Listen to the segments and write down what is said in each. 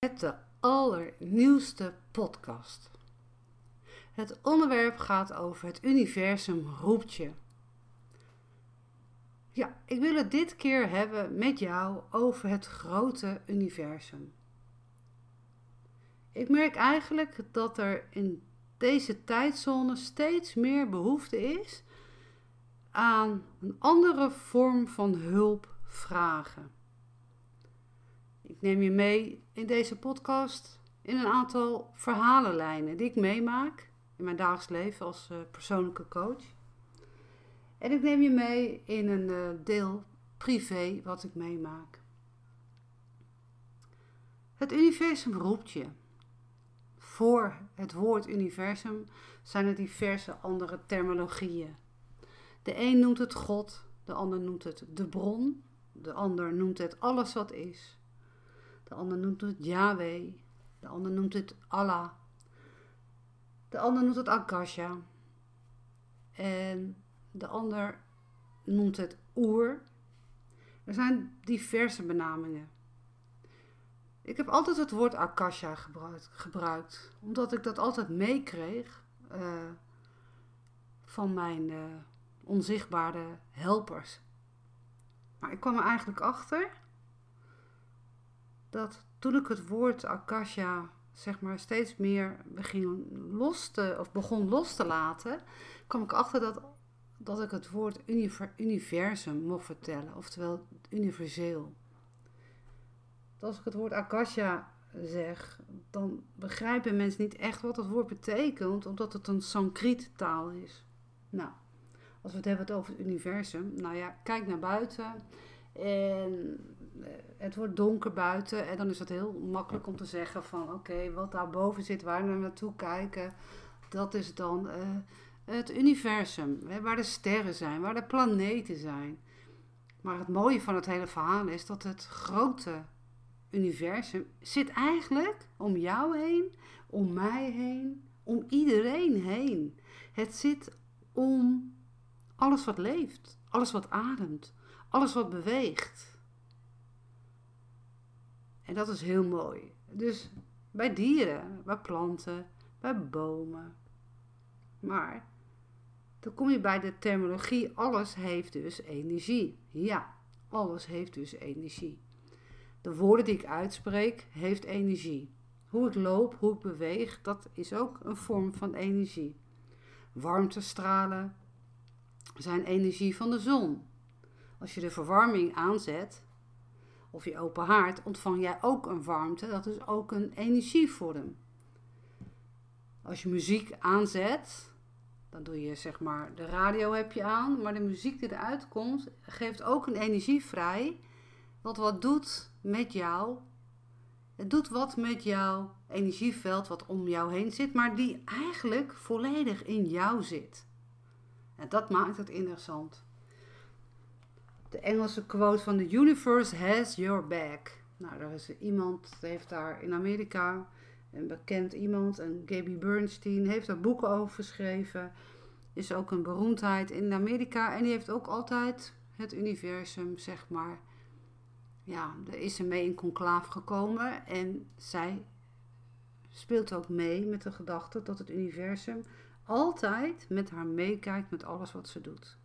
met de allernieuwste podcast. Het onderwerp gaat over het universum roept je. Ja, ik wil het dit keer hebben met jou over het grote universum. Ik merk eigenlijk dat er in deze tijdzone steeds meer behoefte is aan een andere vorm van hulp vragen. Ik neem je mee in deze podcast in een aantal verhalenlijnen die ik meemaak in mijn dagelijks leven als uh, persoonlijke coach. En ik neem je mee in een uh, deel privé wat ik meemaak. Het universum roept je. Voor het woord universum zijn er diverse andere terminologieën. De een noemt het God, de ander noemt het de bron, de ander noemt het alles wat is. De ander noemt het Yahweh. De ander noemt het Allah. De ander noemt het Akasha. En de ander noemt het Oer. Er zijn diverse benamingen. Ik heb altijd het woord Akasha gebruikt, gebruikt omdat ik dat altijd meekreeg uh, van mijn uh, onzichtbare helpers. Maar ik kwam er eigenlijk achter dat toen ik het woord akasha zeg maar steeds meer los te, of begon los te laten, kwam ik achter dat, dat ik het woord universum mocht vertellen, oftewel universeel. Als ik het woord akasha zeg, dan begrijpen mensen niet echt wat het woord betekent, omdat het een Sanskriet taal is. Nou, als we het hebben over het universum, nou ja, kijk naar buiten en het wordt donker buiten en dan is het heel makkelijk om te zeggen van oké, wat wat boven zit, waar we naartoe kijken, dat is dan uh, het universum, hè, waar de sterren zijn, waar de planeten zijn. Maar het mooie van het hele verhaal is dat het grote universum zit eigenlijk om jou heen, om mij heen, om iedereen heen. Het zit om alles wat leeft, alles wat ademt, alles wat beweegt. En dat is heel mooi. Dus bij dieren, bij planten, bij bomen. Maar dan kom je bij de terminologie, alles heeft dus energie. Ja, alles heeft dus energie. De woorden die ik uitspreek, heeft energie. Hoe ik loop, hoe ik beweeg, dat is ook een vorm van energie. Warmtestralen zijn energie van de zon. Als je de verwarming aanzet, of je open haard, ontvang jij ook een warmte. Dat is ook een energievorm. Als je muziek aanzet, dan doe je zeg maar, de radio heb je aan, maar de muziek die eruit komt, geeft ook een energie vrij. Wat wat doet met jou. Het doet wat met jouw energieveld wat om jou heen zit, maar die eigenlijk volledig in jou zit. En dat maakt het interessant de Engelse quote van The Universe has your back. Nou, daar is iemand, heeft daar in Amerika, een bekend iemand, en Gaby Bernstein, heeft daar boeken over geschreven. Is ook een beroemdheid in Amerika en die heeft ook altijd het universum, zeg maar. Ja, er is ze mee in conclaaf gekomen en zij speelt ook mee met de gedachte dat het universum altijd met haar meekijkt met alles wat ze doet.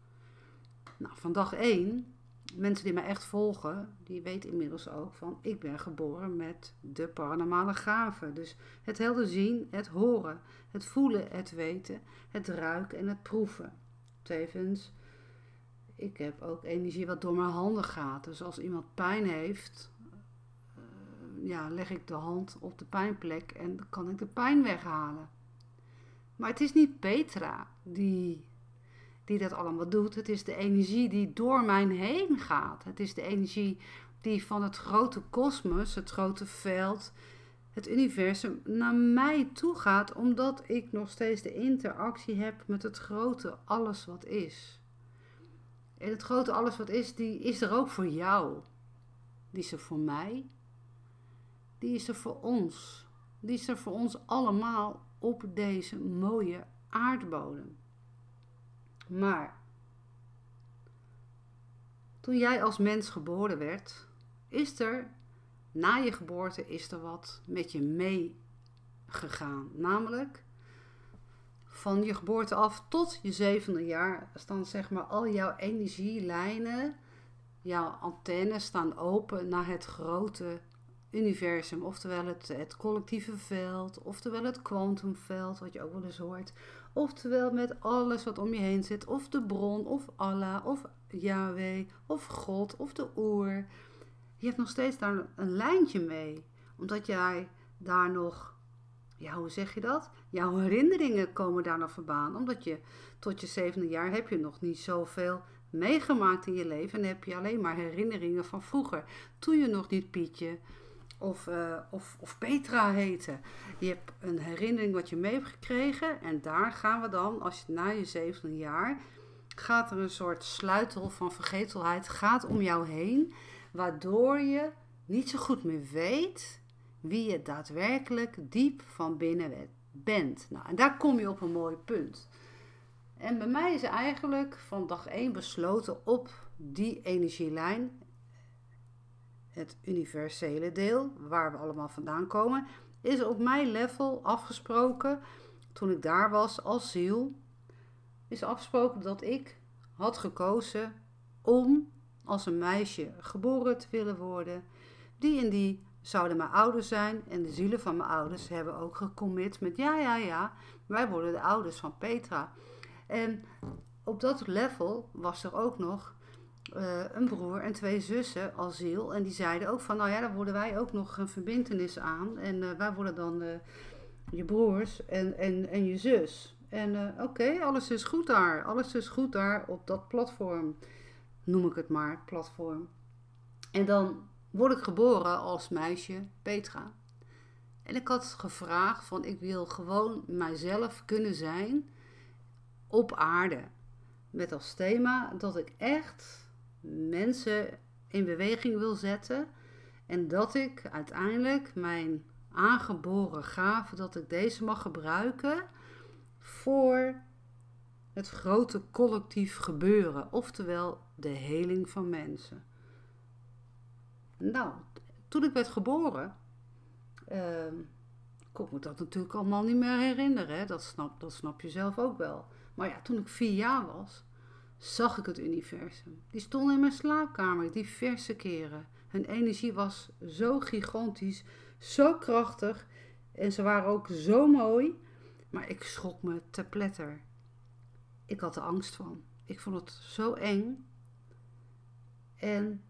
Nou, van dag 1 mensen die mij echt volgen, die weten inmiddels ook van ik ben geboren met de paranormale gaven. Dus het helder zien, het horen, het voelen, het weten, het ruiken en het proeven. Tevens, ik heb ook energie wat door mijn handen gaat. Dus als iemand pijn heeft, uh, ja, leg ik de hand op de pijnplek en kan ik de pijn weghalen. Maar het is niet Petra die die dat allemaal doet. Het is de energie die door mij heen gaat. Het is de energie die van het grote kosmos, het grote veld, het universum naar mij toe gaat, omdat ik nog steeds de interactie heb met het grote alles wat is. En het grote alles wat is, die is er ook voor jou. Die is er voor mij. Die is er voor ons. Die is er voor ons allemaal op deze mooie aardbodem. Maar toen jij als mens geboren werd, is er na je geboorte is er wat met je meegegaan. Namelijk, van je geboorte af tot je zevende jaar staan zeg maar al jouw energielijnen, jouw antennes staan open naar het grote universum. Oftewel het, het collectieve veld, oftewel het kwantumveld, wat je ook wel eens hoort. Oftewel met alles wat om je heen zit, of de bron, of Allah, of Yahweh, of God, of de oer. Je hebt nog steeds daar een lijntje mee, omdat jij daar nog ja, hoe zeg je dat? Jouw herinneringen komen daar nog verbaan. Omdat je tot je zevende jaar heb je nog niet zoveel meegemaakt in je leven. En heb je alleen maar herinneringen van vroeger. Toen je nog niet Pietje of, uh, of, of Petra heette. Je hebt een herinnering wat je mee hebt gekregen. En daar gaan we dan, als je na je zevende jaar, gaat er een soort sluitel van vergetelheid gaat om jou heen. Waardoor je niet zo goed meer weet wie je daadwerkelijk diep van binnen bent. Nou, en daar kom je op een mooi punt. En bij mij is eigenlijk van dag 1 besloten op die energielijn, het universele deel, waar we allemaal vandaan komen, is op mijn level afgesproken, toen ik daar was als ziel, is afgesproken dat ik had gekozen om als een meisje geboren te willen worden, die in die zouden mijn ouders zijn. En de zielen van mijn ouders hebben ook gecommit met ja, ja, ja, wij worden de ouders van Petra. En op dat level was er ook nog uh, een broer en twee zussen als ziel. En die zeiden ook van, nou ja, dan worden wij ook nog een verbindenis aan. En uh, wij worden dan uh, je broers en, en, en je zus. En oké, alles is goed daar. Alles is goed daar op dat platform. Noem ik het maar, platform. En dan word ik geboren als meisje Petra. En ik had gevraagd van ik wil gewoon mijzelf kunnen zijn op aarde. Met als thema dat ik echt mensen in beweging wil zetten. En dat ik uiteindelijk mijn aangeboren gave, dat ik deze mag gebruiken voor het grote collectief gebeuren. Oftewel de heling van mensen. Nou, toen ik werd geboren, uh, kon ik me dat natuurlijk allemaal niet meer herinneren. Hè? Dat, snap, dat snap je zelf ook wel. Maar ja, toen ik vier jaar was, zag ik het universum. Die stonden in mijn slaapkamer diverse keren. Hun energie was zo gigantisch, zo krachtig en ze waren ook zo mooi. Maar ik schrok me te pletter. Ik had er angst van. Ik vond het zo eng. En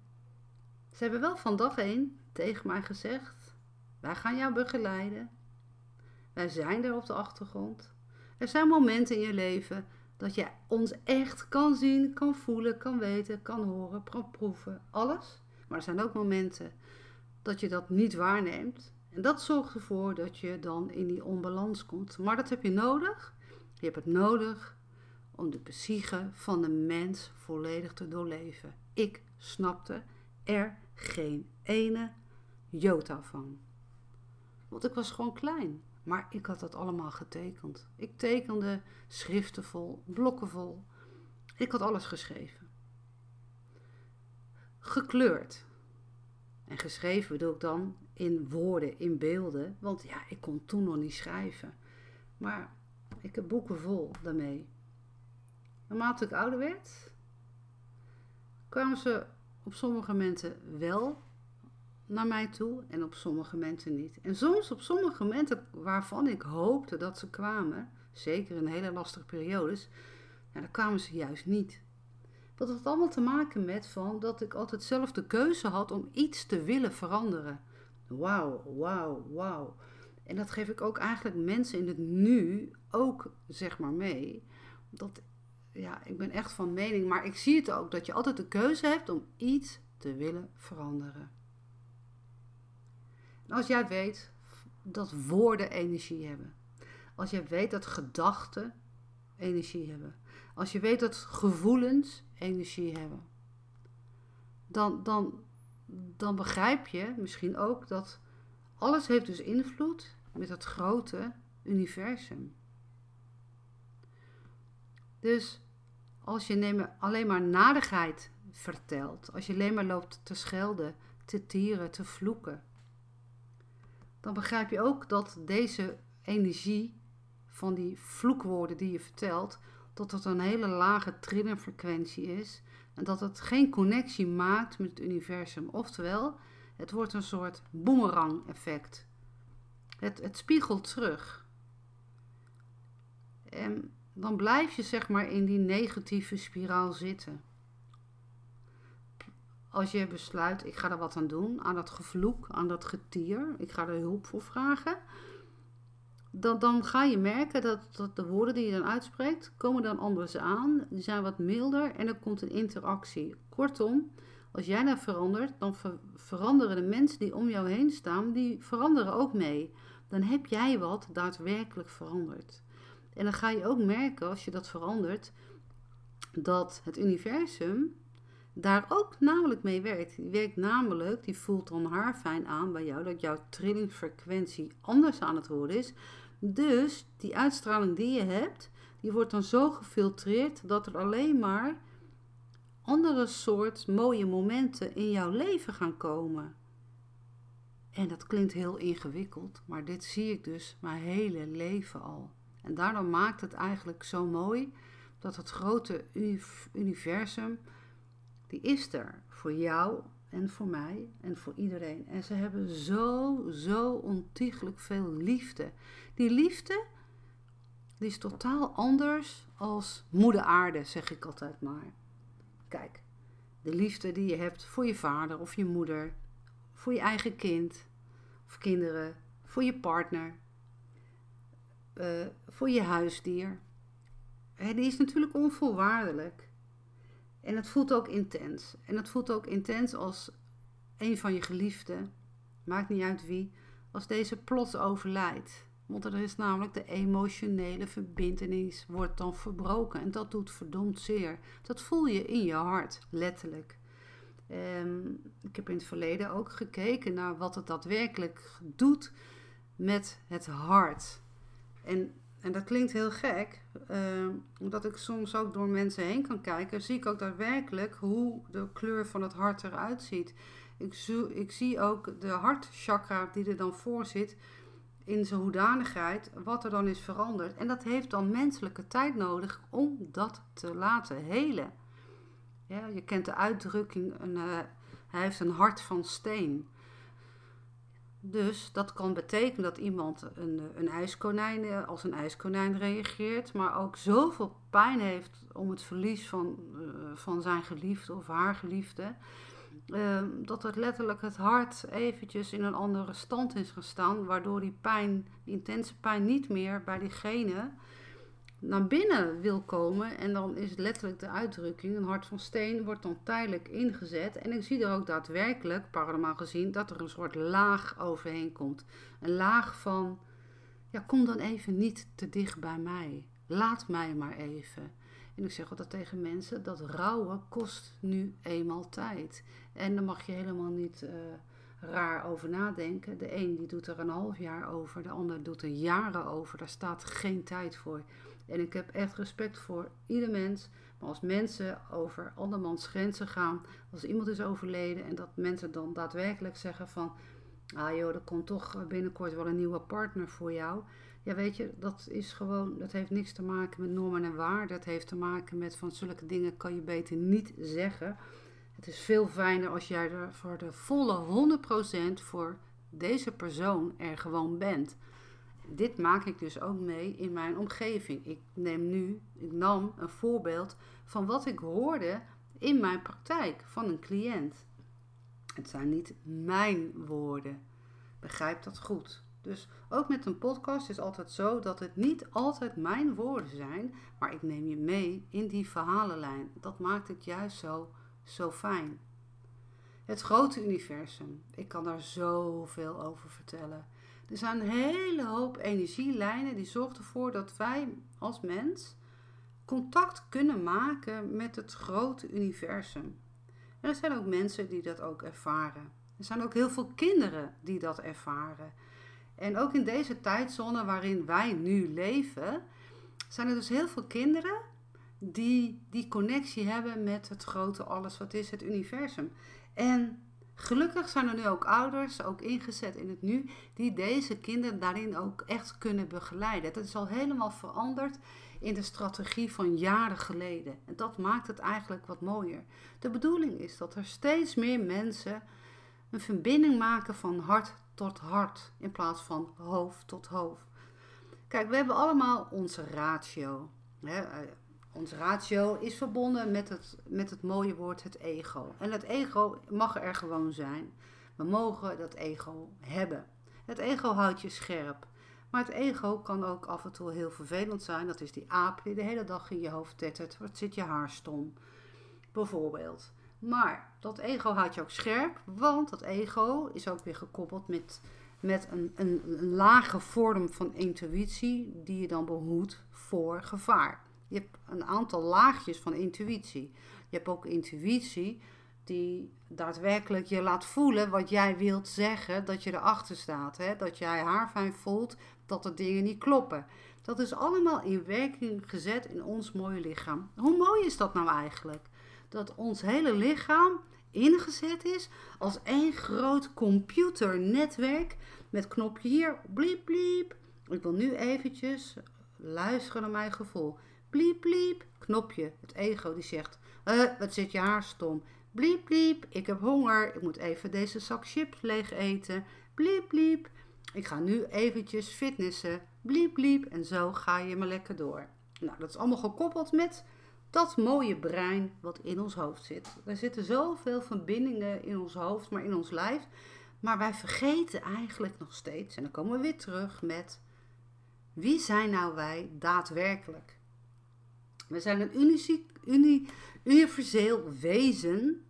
ze hebben wel van dag één tegen mij gezegd: Wij gaan jou begeleiden. Wij zijn er op de achtergrond. Er zijn momenten in je leven dat je ons echt kan zien, kan voelen, kan weten, kan horen, kan proeven. Alles. Maar er zijn ook momenten dat je dat niet waarneemt. En dat zorgt ervoor dat je dan in die onbalans komt. Maar dat heb je nodig. Je hebt het nodig om de psyche van de mens volledig te doorleven. Ik snapte er geen ene jota van. Want ik was gewoon klein. Maar ik had dat allemaal getekend. Ik tekende schriften vol, blokken vol. Ik had alles geschreven. Gekleurd. En geschreven bedoel ik dan in woorden, in beelden. Want ja, ik kon toen nog niet schrijven. Maar ik heb boeken vol daarmee. Naarmate ik ouder werd, kwamen ze op sommige momenten wel naar mij toe en op sommige momenten niet. En soms op sommige momenten waarvan ik hoopte dat ze kwamen, zeker in hele lastige periodes, ja, dan kwamen ze juist niet. Dat had allemaal te maken met van dat ik altijd zelf de keuze had om iets te willen veranderen. Wauw, wauw, wauw. En dat geef ik ook eigenlijk mensen in het nu ook zeg maar mee. Dat ja, ik ben echt van mening, maar ik zie het ook dat je altijd de keuze hebt om iets te willen veranderen. Als jij weet dat woorden energie hebben, als jij weet dat gedachten energie hebben, als je weet dat gevoelens energie hebben, dan, dan, dan begrijp je misschien ook dat alles heeft dus invloed met het grote universum. Dus als je alleen maar nadigheid vertelt, als je alleen maar loopt te schelden, te tieren, te vloeken, dan begrijp je ook dat deze energie van die vloekwoorden die je vertelt, dat het een hele lage trillerfrequentie is en dat het geen connectie maakt met het universum. Oftewel, het wordt een soort boemerang effect. Het, het spiegelt terug. En dan blijf je zeg maar in die negatieve spiraal zitten. Als je besluit, ik ga er wat aan doen, aan dat gevloek, aan dat getier, ik ga er hulp voor vragen, dan, dan ga je merken dat, dat de woorden die je dan uitspreekt, komen dan anders aan, die zijn wat milder en er komt een interactie. Kortom, als jij daar verandert, dan veranderen de mensen die om jou heen staan, die veranderen ook mee. Dan heb jij wat daadwerkelijk veranderd. En dan ga je ook merken als je dat verandert, dat het universum daar ook namelijk mee werkt. Die werkt namelijk, die voelt dan haar fijn aan bij jou, dat jouw trillingsfrequentie anders aan het worden is. Dus die uitstraling die je hebt, die wordt dan zo gefiltreerd dat er alleen maar andere soort mooie momenten in jouw leven gaan komen. En dat klinkt heel ingewikkeld, maar dit zie ik dus mijn hele leven al. En daardoor maakt het eigenlijk zo mooi dat het grote universum, die is er voor jou en voor mij en voor iedereen. En ze hebben zo, zo ontiegelijk veel liefde. Die liefde, is totaal anders als moeder aarde, zeg ik altijd maar. Kijk, de liefde die je hebt voor je vader of je moeder, voor je eigen kind of kinderen, voor je partner, uh, voor je huisdier. Die is natuurlijk onvoorwaardelijk. En het voelt ook intens. En het voelt ook intens als een van je geliefden, maakt niet uit wie, als deze plots overlijdt. Want er is namelijk de emotionele verbindenis wordt dan verbroken. En dat doet verdomd zeer. Dat voel je in je hart, letterlijk. Um, ik heb in het verleden ook gekeken naar wat het daadwerkelijk doet met het hart. En, en dat klinkt heel gek, uh, omdat ik soms ook door mensen heen kan kijken, zie ik ook daadwerkelijk hoe de kleur van het hart eruit ziet. Ik, ik zie ook de hartchakra die er dan voor zit in zijn hoedanigheid, wat er dan is veranderd. En dat heeft dan menselijke tijd nodig om dat te laten helen. Ja, je kent de uitdrukking, een, uh, hij heeft een hart van steen. Dus dat kan betekenen dat iemand een, een ijskonijn, eh, als een ijskonijn reageert, maar ook zoveel pijn heeft om het verlies van, uh, van zijn geliefde of haar geliefde. Uh, dat het letterlijk het hart eventjes in een andere stand is gestaan, waardoor die pijn, die intense pijn, niet meer bij diegene naar binnen wil komen. En dan is letterlijk de uitdrukking, een hart van steen, wordt dan tijdelijk ingezet. En ik zie er ook daadwerkelijk, paranormaal gezien, dat er een soort laag overheen komt. Een laag van, ja, kom dan even niet te dicht bij mij. Laat mij maar even. En ik zeg altijd tegen mensen, dat rouwen kost nu eenmaal tijd. En daar mag je helemaal niet uh, raar over nadenken. De een die doet er een half jaar over, de ander doet er jaren over. Daar staat geen tijd voor. En ik heb echt respect voor ieder mens. Maar als mensen over andermans grenzen gaan, als iemand is overleden en dat mensen dan daadwerkelijk zeggen van, ah joh, er komt toch binnenkort wel een nieuwe partner voor jou. Ja, weet je, dat is gewoon, dat heeft niks te maken met normen en waarden. Het heeft te maken met van zulke dingen kan je beter niet zeggen. Het is veel fijner als jij er voor de volle 100% voor deze persoon er gewoon bent dit maak ik dus ook mee in mijn omgeving. Ik neem nu, ik nam een voorbeeld van wat ik hoorde in mijn praktijk van een cliënt. Het zijn niet mijn woorden. Begrijp dat goed. Dus ook met een podcast is altijd zo dat het niet altijd mijn woorden zijn, maar ik neem je mee in die verhalenlijn. Dat maakt het juist zo, zo fijn. Het grote universum. Ik kan daar zoveel over vertellen. Er zijn een hele hoop energielijnen die zorgen ervoor dat wij als mens contact kunnen maken met het grote universum. Er zijn ook mensen die dat ook ervaren. Er zijn ook heel veel kinderen die dat ervaren. En ook in deze tijdzone waarin wij nu leven, zijn er dus heel veel kinderen die die connectie hebben met het grote alles wat is, het universum. En Gelukkig zijn er nu ook ouders, ook ingezet in het nu, die deze kinderen daarin ook echt kunnen begeleiden. Dat is al helemaal veranderd in de strategie van jaren geleden. En dat maakt het eigenlijk wat mooier. De bedoeling is dat er steeds meer mensen een verbinding maken van hart tot hart in plaats van hoofd tot hoofd. Kijk, we hebben allemaal onze ratio. Hè? Ons ratio is verbonden met het, met het mooie woord het ego. En het ego mag er gewoon zijn. We mogen dat ego hebben. Het ego houdt je scherp. Maar het ego kan ook af en toe heel vervelend zijn. Dat is die aap die de hele dag in je hoofd tettert. Wat zit je haar stom? Bijvoorbeeld. Maar dat ego houdt je ook scherp. Want dat ego is ook weer gekoppeld met, met een, een, een lage vorm van intuïtie. Die je dan behoedt voor gevaar. Je hebt een aantal laagjes van intuïtie. Je hebt ook intuïtie die daadwerkelijk je laat voelen wat jij wilt zeggen, dat je erachter staat. Hè? Dat jij haar fijn voelt, dat er dingen niet kloppen. Dat is allemaal in werking gezet in ons mooie lichaam. Hoe mooi is dat nou eigenlijk? Dat ons hele lichaam ingezet is als één groot computernetwerk met knopje hier, bliep bliep. Ik wil nu eventjes luisteren naar mijn gevoel. Bliep bliep, knopje, het ego die zegt, uh, wat zit je haar stom. Bliep bliep, ik heb honger, ik moet even deze zak chips leeg eten. Bliep bliep, ik ga nu eventjes fitnessen. Bliep bliep, en zo ga je maar lekker door. Nou, dat is allemaal gekoppeld met dat mooie brein wat in ons hoofd zit. Er zitten zoveel verbindingen in ons hoofd, maar in ons lijf. Maar wij vergeten eigenlijk nog steeds, en dan komen we weer terug met wie zijn nou wij daadwerkelijk? We zijn een uni, universeel wezen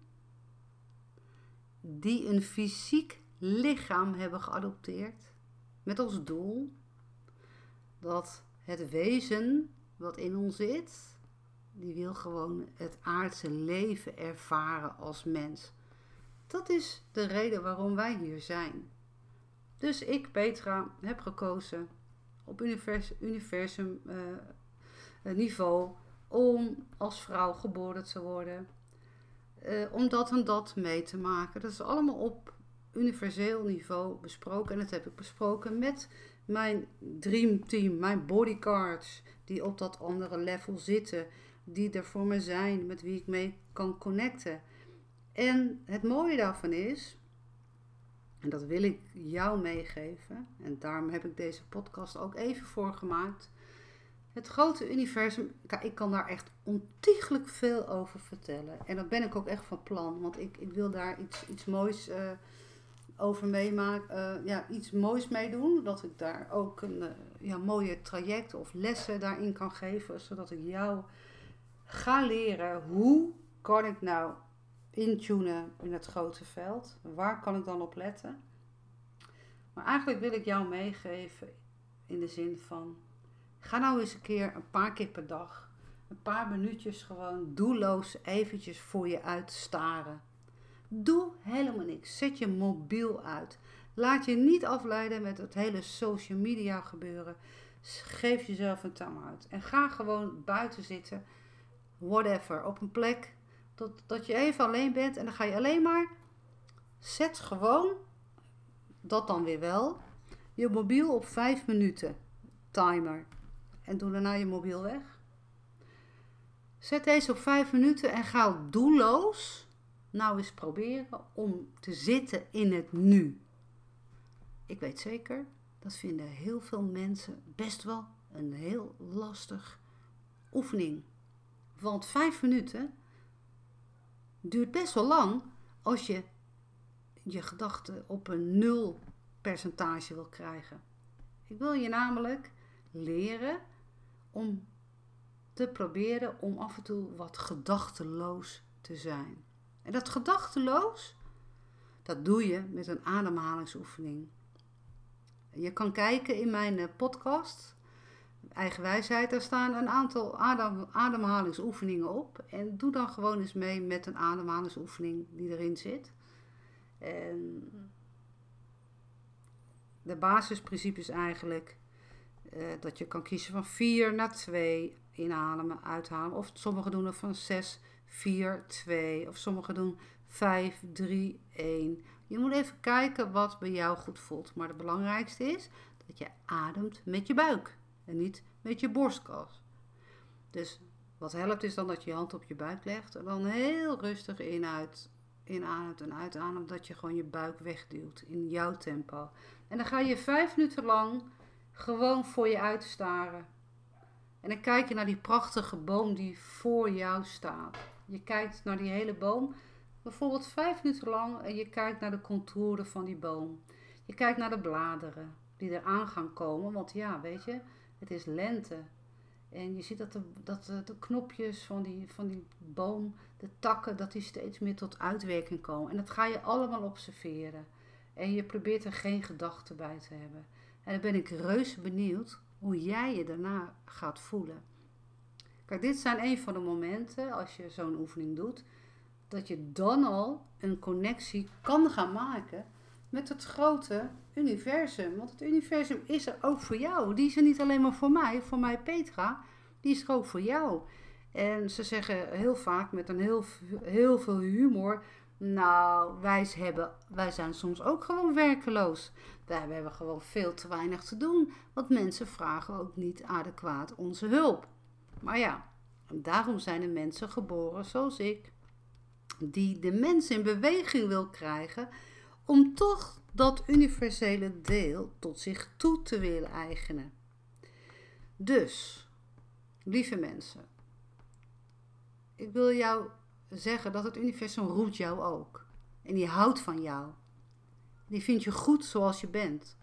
die een fysiek lichaam hebben geadopteerd met als doel dat het wezen wat in ons zit, die wil gewoon het aardse leven ervaren als mens. Dat is de reden waarom wij hier zijn. Dus ik, Petra, heb gekozen op universum, universum uh, niveau om als vrouw geboren te worden. Uh, om dat en dat mee te maken. Dat is allemaal op universeel niveau besproken. En dat heb ik besproken met mijn dreamteam, mijn bodyguards, die op dat andere level zitten, die er voor me zijn, met wie ik mee kan connecten. En het mooie daarvan is, en dat wil ik jou meegeven, en daarom heb ik deze podcast ook even voor gemaakt. Het grote universum, ik kan daar echt ontiegelijk veel over vertellen. En dat ben ik ook echt van plan, want ik, ik wil daar iets, iets moois uh, over meemaken. Uh, ja, iets moois mee doen. Dat ik daar ook een uh, ja, mooie traject of lessen daarin kan geven. Zodat ik jou ga leren hoe kan ik nou intunen in het grote veld. Waar kan ik dan op letten? Maar eigenlijk wil ik jou meegeven in de zin van Ga nou eens een keer een paar keer per dag, een paar minuutjes gewoon doelloos eventjes voor je uitstaren. Doe helemaal niks. Zet je mobiel uit. Laat je niet afleiden met het hele social media gebeuren. Geef jezelf een time-out. En ga gewoon buiten zitten. Whatever. Op een plek dat, dat je even alleen bent. En dan ga je alleen maar. Zet gewoon. Dat dan weer wel. Je mobiel op 5 minuten. Timer en doe daarna je mobiel weg. Zet deze op 5 minuten en ga doelloos nou eens proberen om te zitten in het nu. Ik weet zeker, dat vinden heel veel mensen best wel een heel lastig oefening. Want 5 minuten duurt best wel lang als je je gedachten op een nul percentage wil krijgen. Ik wil je namelijk leren om te proberen om af en toe wat gedachteloos te zijn. En dat gedachteloos, dat doe je met een ademhalingsoefening. Je kan kijken in mijn eh, podcast, Eigen Wijsheid, daar staan een aantal adem, ademhalingsoefeningen op. En doe dan gewoon eens mee met een ademhalingsoefening die erin zit. En de basisprincipe is eigenlijk uh, dat je kan kiezen van 4 naar 2 inademen, uithalen. Of sommigen doen er van 6, 4, 2. Of sommigen doen 5, 3, 1. Je moet even kijken wat bij jou goed voelt. Maar het belangrijkste is dat je ademt met je buik en niet met je borstkas. Dus wat helpt is dan dat je je hand op je buik legt en dan heel rustig in, uit, inademt en uitademt. Dat je gewoon je buik wegduwt in jouw tempo. En dan ga je vijf minuten lang gewoon voor je uitstaren. En dan kijk je naar die prachtige boom die voor jou staat. Je kijkt naar die hele boom, bijvoorbeeld vijf minuten lang, en je kijkt naar de contouren van die boom. Je kijkt naar de bladeren die eraan gaan komen, want ja, weet je, het is lente. En je ziet dat de, dat de, knopjes van die, van die boom, de takken, dat die steeds meer tot uitwerking komen. En dat ga je allemaal observeren. En je probeert er geen gedachten bij te hebben. En dan ben ik reuze benieuwd hoe jij je daarna gaat voelen. Kijk, dit zijn een van de momenten, als je zo'n oefening doet, dat je dan al een connectie kan gaan maken met het grote universum. Want het universum is er ook voor jou. Die is er niet alleen maar voor mij, voor mij Petra, die is er ook voor jou. En ze zeggen heel vaak met een heel, heel veel humor. Nou, wij, hebben, wij zijn soms ook gewoon werkeloos. Wij hebben gewoon veel te weinig te doen. Want mensen vragen ook niet adequaat onze hulp. Maar ja, daarom zijn de mensen geboren zoals ik. Die de mensen in beweging wil krijgen om toch dat universele deel tot zich toe te willen eigenen. Dus, lieve mensen, ik wil jou zeggen dat het universum roept jou ook. En die houdt van jou. Die vindt je goed zoals je bent.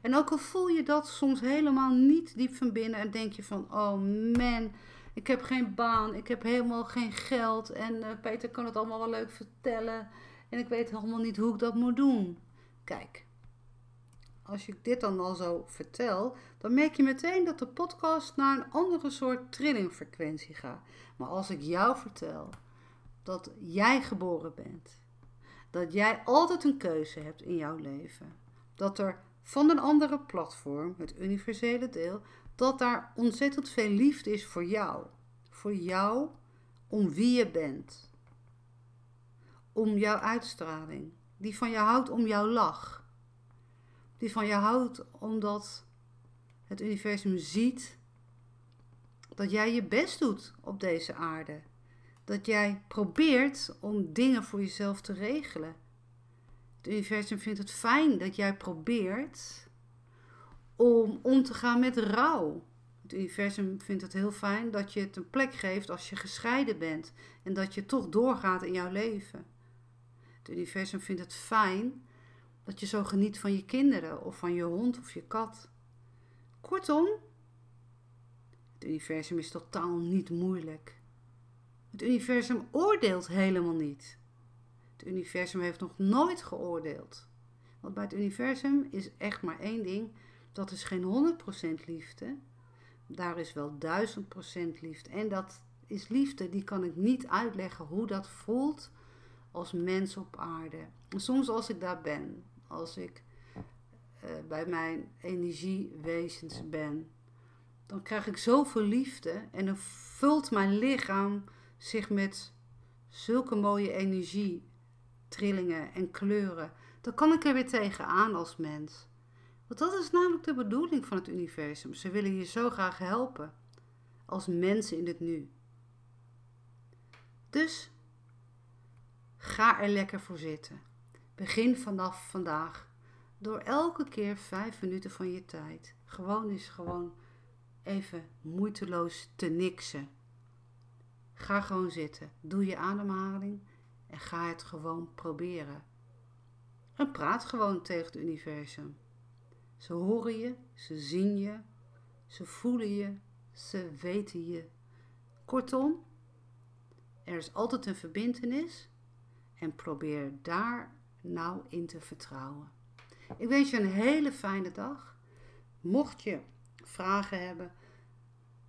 En ook al voel je dat soms helemaal niet diep van binnen en denk je van, oh man, ik heb geen baan, ik heb helemaal geen geld en uh, Peter kan het allemaal wel leuk vertellen en ik weet helemaal niet hoe ik dat moet doen. Kijk, als ik dit dan al zo vertel, dan merk je meteen dat de podcast naar een andere soort trillingfrequentie gaat. Maar als ik jou vertel dat jij geboren bent, dat jij altijd een keuze hebt in jouw leven, dat er van een andere platform, het universele deel, dat daar ontzettend veel liefde is voor jou. Voor jou, om wie je bent. Om jouw uitstraling. Die van je houdt om jouw lach. Die van je houdt omdat het universum ziet dat jij je best doet op deze aarde. Dat jij probeert om dingen voor jezelf te regelen. Het universum vindt het fijn dat jij probeert om om te gaan met rouw. Het universum vindt het heel fijn dat je het een plek geeft als je gescheiden bent en dat je toch doorgaat in jouw leven. Het universum vindt het fijn dat je zo geniet van je kinderen of van je hond of je kat. Kortom, het universum is totaal niet moeilijk. Het universum oordeelt helemaal niet. Het universum heeft nog nooit geoordeeld. Want bij het universum is echt maar één ding: dat is geen 100% liefde. Daar is wel 1000% liefde. En dat is liefde, die kan ik niet uitleggen hoe dat voelt als mens op aarde. Soms als ik daar ben, als ik uh, bij mijn energiewezens ben, dan krijg ik zoveel liefde en dan vult mijn lichaam zich met zulke mooie energie, trillingen en kleuren. Dan kan ik er weer tegenaan als mens. Want dat is namelijk de bedoeling van het universum. Ze willen je zo graag helpen. Als mensen in het nu. Dus ga er lekker voor zitten. Begin vanaf vandaag door elke keer vijf minuten van je tijd gewoon eens gewoon even moeiteloos te niksen. Ga gewoon zitten. Doe je ademhaling en ga het gewoon proberen. En praat gewoon tegen het universum. Ze horen je, ze zien je, ze voelen je, ze weten je. Kortom, er is altijd een verbindenis en probeer daar nou in te vertrouwen. Ik wens je een hele fijne dag. Mocht je vragen hebben,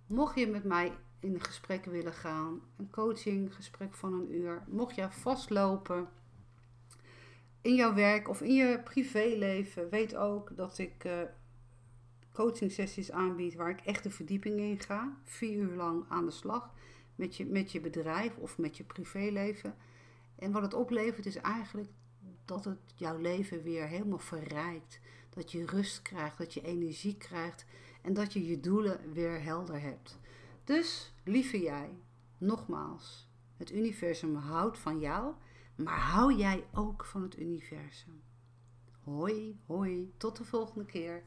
mocht je met mij in gesprek willen gaan, een coachinggesprek van een uur, mocht je vastlopen in jouw werk of in je privéleven, weet ook dat ik uh, coaching sessies aanbied waar ik echt de verdieping in ga. Vier uur lang aan de slag met je, met je bedrijf of met je privéleven. En wat het oplevert is eigenlijk dat het jouw leven weer helemaal verrijkt. Dat je rust krijgt, dat je energie krijgt en dat je je doelen weer helder hebt. Dus, lieve jij, nogmaals, het universum houdt van jou, maar hou jij ook van het universum. Hoi, hoi, tot de volgende keer.